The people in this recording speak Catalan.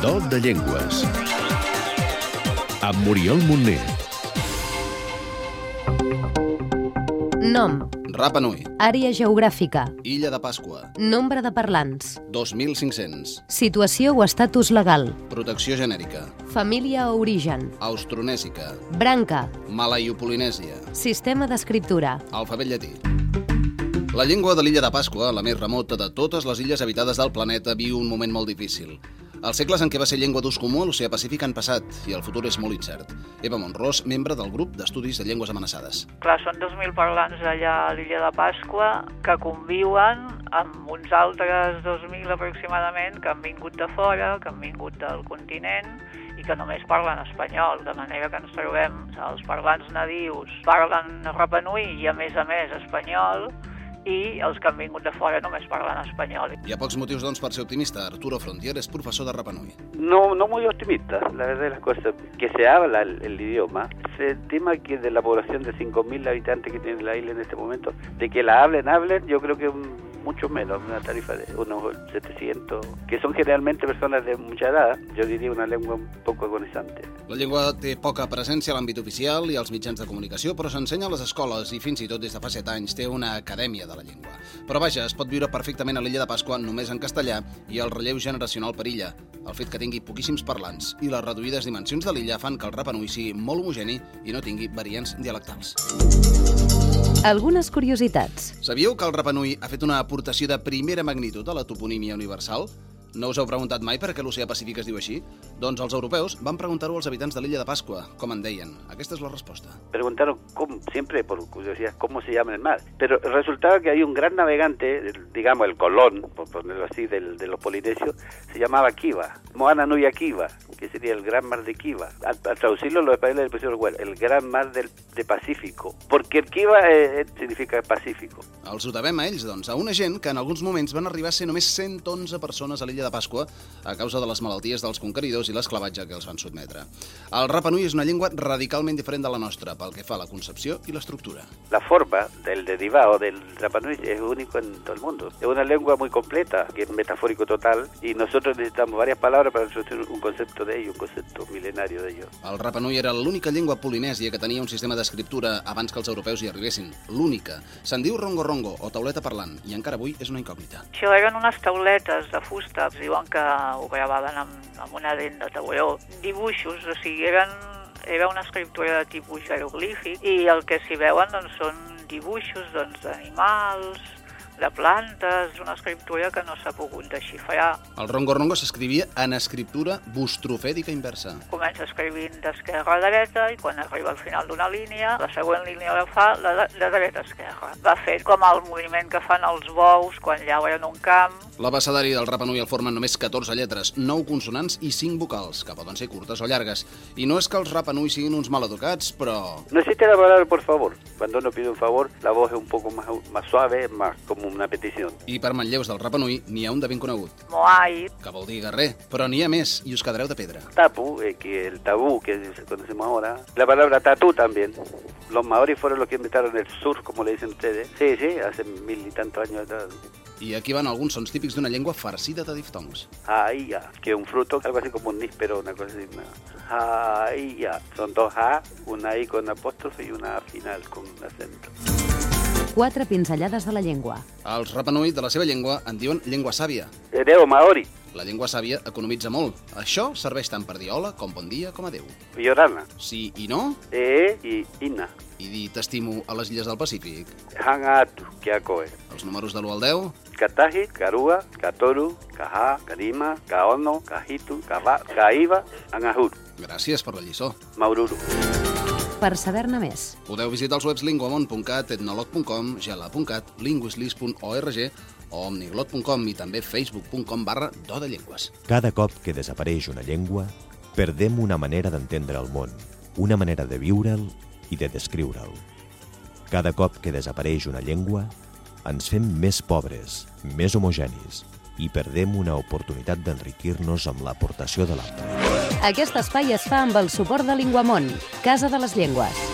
Do de Llengües. Amb Muriel Montner. Nom, Rapa Nui, àrea geogràfica, Illa de Pasqua, nombre de parlants, 2.500, situació o estatus legal, protecció genèrica, família o origen, austronèsica, branca, malaiopolinèsia, sistema d'escriptura, alfabet llatí. La llengua de l'illa de Pasqua, la més remota de totes les illes habitades del planeta, viu un moment molt difícil. Els segles en què va ser llengua d'ús comú a l'oceà Pacífic han passat i el futur és molt incert. Eva Monrós, membre del grup d'estudis de llengües amenaçades. Clar, són 2.000 parlants allà a l'illa de Pasqua que conviuen amb uns altres 2.000 aproximadament que han vingut de fora, que han vingut del continent i que només parlen espanyol, de manera que ens trobem els parlants nadius parlen rapanui i a més a més espanyol i els que han vingut de fora només parlen espanyol. Hi ha pocs motius, doncs, per ser optimista. Arturo Frontier és professor de Rapanui. No, no muy optimista, la verdad de las cosas. Que se habla el, el idioma. Se estima que de la población de 5.000 habitantes que tiene la isla en este momento, de que la hablen, hablen, yo creo que un- mucho menos, una tarifa de unos 700, que son generalmente personas de mucha edad, yo diría una lengua un poco agonizante. La llengua té poca presència a l'àmbit oficial i als mitjans de comunicació, però s'ensenya a les escoles i fins i tot des de fa 7 anys té una acadèmia de la llengua. Però vaja, es pot viure perfectament a l'illa de Pasqua només en castellà i el relleu generacional per illa. El fet que tingui poquíssims parlants i les reduïdes dimensions de l'illa fan que el rapanui sigui molt homogeni i no tingui variants dialectals. Algunes curiositats, Sabíeu que el rapanui ha fet una aportació de primera magnitud a la toponímia universal? No us heu preguntat mai per què l'oceà Pacífic es diu així? Doncs els europeus van preguntar-ho als habitants de l'illa de Pasqua, com en deien. Aquesta és la resposta. Preguntaron cómo, siempre por curiosidad cómo se llama el mar. Pero resultaba que hay un gran navegante, el- digamos el Colón, por ponerlo así, del- de los polinesios, se llamaba Kiva, Moana Nui Kiva, que sería el gran mar de Kiva. Al, al traducirlo los españoles le pusieron bueno, el gran mar del de Pacífico, porque el Kiva eh, eh, significa Pacífico. Els ho devem a ells, doncs, a una gent que en alguns moments van arribar a ser només 111 persones a l'illa de Pasqua a causa de les malalties dels conqueridors i l'esclavatge que els van sotmetre. El rapanui és una llengua radicalment diferent de la nostra pel que fa a la concepció i l'estructura. La forma del derivado del Rapa Nui es único en todo el mundo. Es una lengua muy completa, que es metafórico total, y nosotros necesitamos varias palabras para introducir un concepto de ello, un concepto milenario de ello. El rapanui era l'única llengua polinèsia que tenia un sistema d'escriptura abans que els europeus hi arribessin. L'única. Se'n diu rongo-rongo o tauleta parlant i encara avui és una incògnita. Això eren unes tauletes de fusta, es diuen que ho gravaven amb, amb una dent de tauró. Dibuixos, o sigui, eren, era una escriptura de tipus jeroglífic i el que s'hi veuen doncs, són dibuixos doncs, d'animals, de plantes, una escriptura que no s'ha pogut desxifrar. El rongo-rongo s'escrivia en escriptura bustrofèdica inversa. Comença escrivint d'esquerra a dreta i quan arriba al final d'una línia, la següent línia la fa la de, de dreta a esquerra. Va fer com el moviment que fan els bous quan llauren un camp, L'abecedari del rapanui el formen només 14 lletres, 9 consonants i 5 vocals, que poden ser curtes o llargues. I no és que els rapanui siguin uns maleducats, però... La palabra por favor. Cuando uno pide un favor, la voz es un poco más, más suave, más como una petición. I per manlleus del rapanui n'hi ha un de ben conegut, moai, que vol dir guerrer, però n'hi ha més i us quedareu de pedra. Tapu, eh, que el tabú que conocemos ahora. La palabra tatú también. Los maoris fueron los que inventaron el sur, como le dicen ustedes. Sí, sí, hace mil y tantos años atrás. I aquí van alguns sons típics d'una llengua farcida de diftongs. Jaía, que es un fruto, algo así como un níspero, una cosa así. Una... Jaía. Son dos A, una I con apóstrofe y una A final con acento. Quatre pinzellades de la llengua, Els rapanui de la seva llengua en diuen llengua sàvia. Heredero maori, La llengua sàvia economitza molt. Això serveix tant per dir hola com bon dia com adeu. Yorana, Sí i no, E y Ina. i dir t'estimo a les illes del Pacífic. Hangatu, Kiakoe. Els números de l'1 al 10, Kataji, Karua, Katoru, Kaha, Karima, Kaono, Kahitu, Kava, Kaiva, Angahur, gràcies per la lliçó. Maururu. Per saber-ne més. Podeu visitar els webs linguamont.cat, etnolog.com, gela.cat, linguislis.org o omniglot.com i també facebook.com barra do de llengües. Cada cop que desapareix una llengua, perdem una manera d'entendre el món, una manera de viure'l i de descriure'l. Cada cop que desapareix una llengua, ens fem més pobres, més homogenis i perdem una oportunitat d'enriquir-nos amb l'aportació de l'altre. Aquest espai es fa amb el suport de Linguamont, Casa de les Llengües.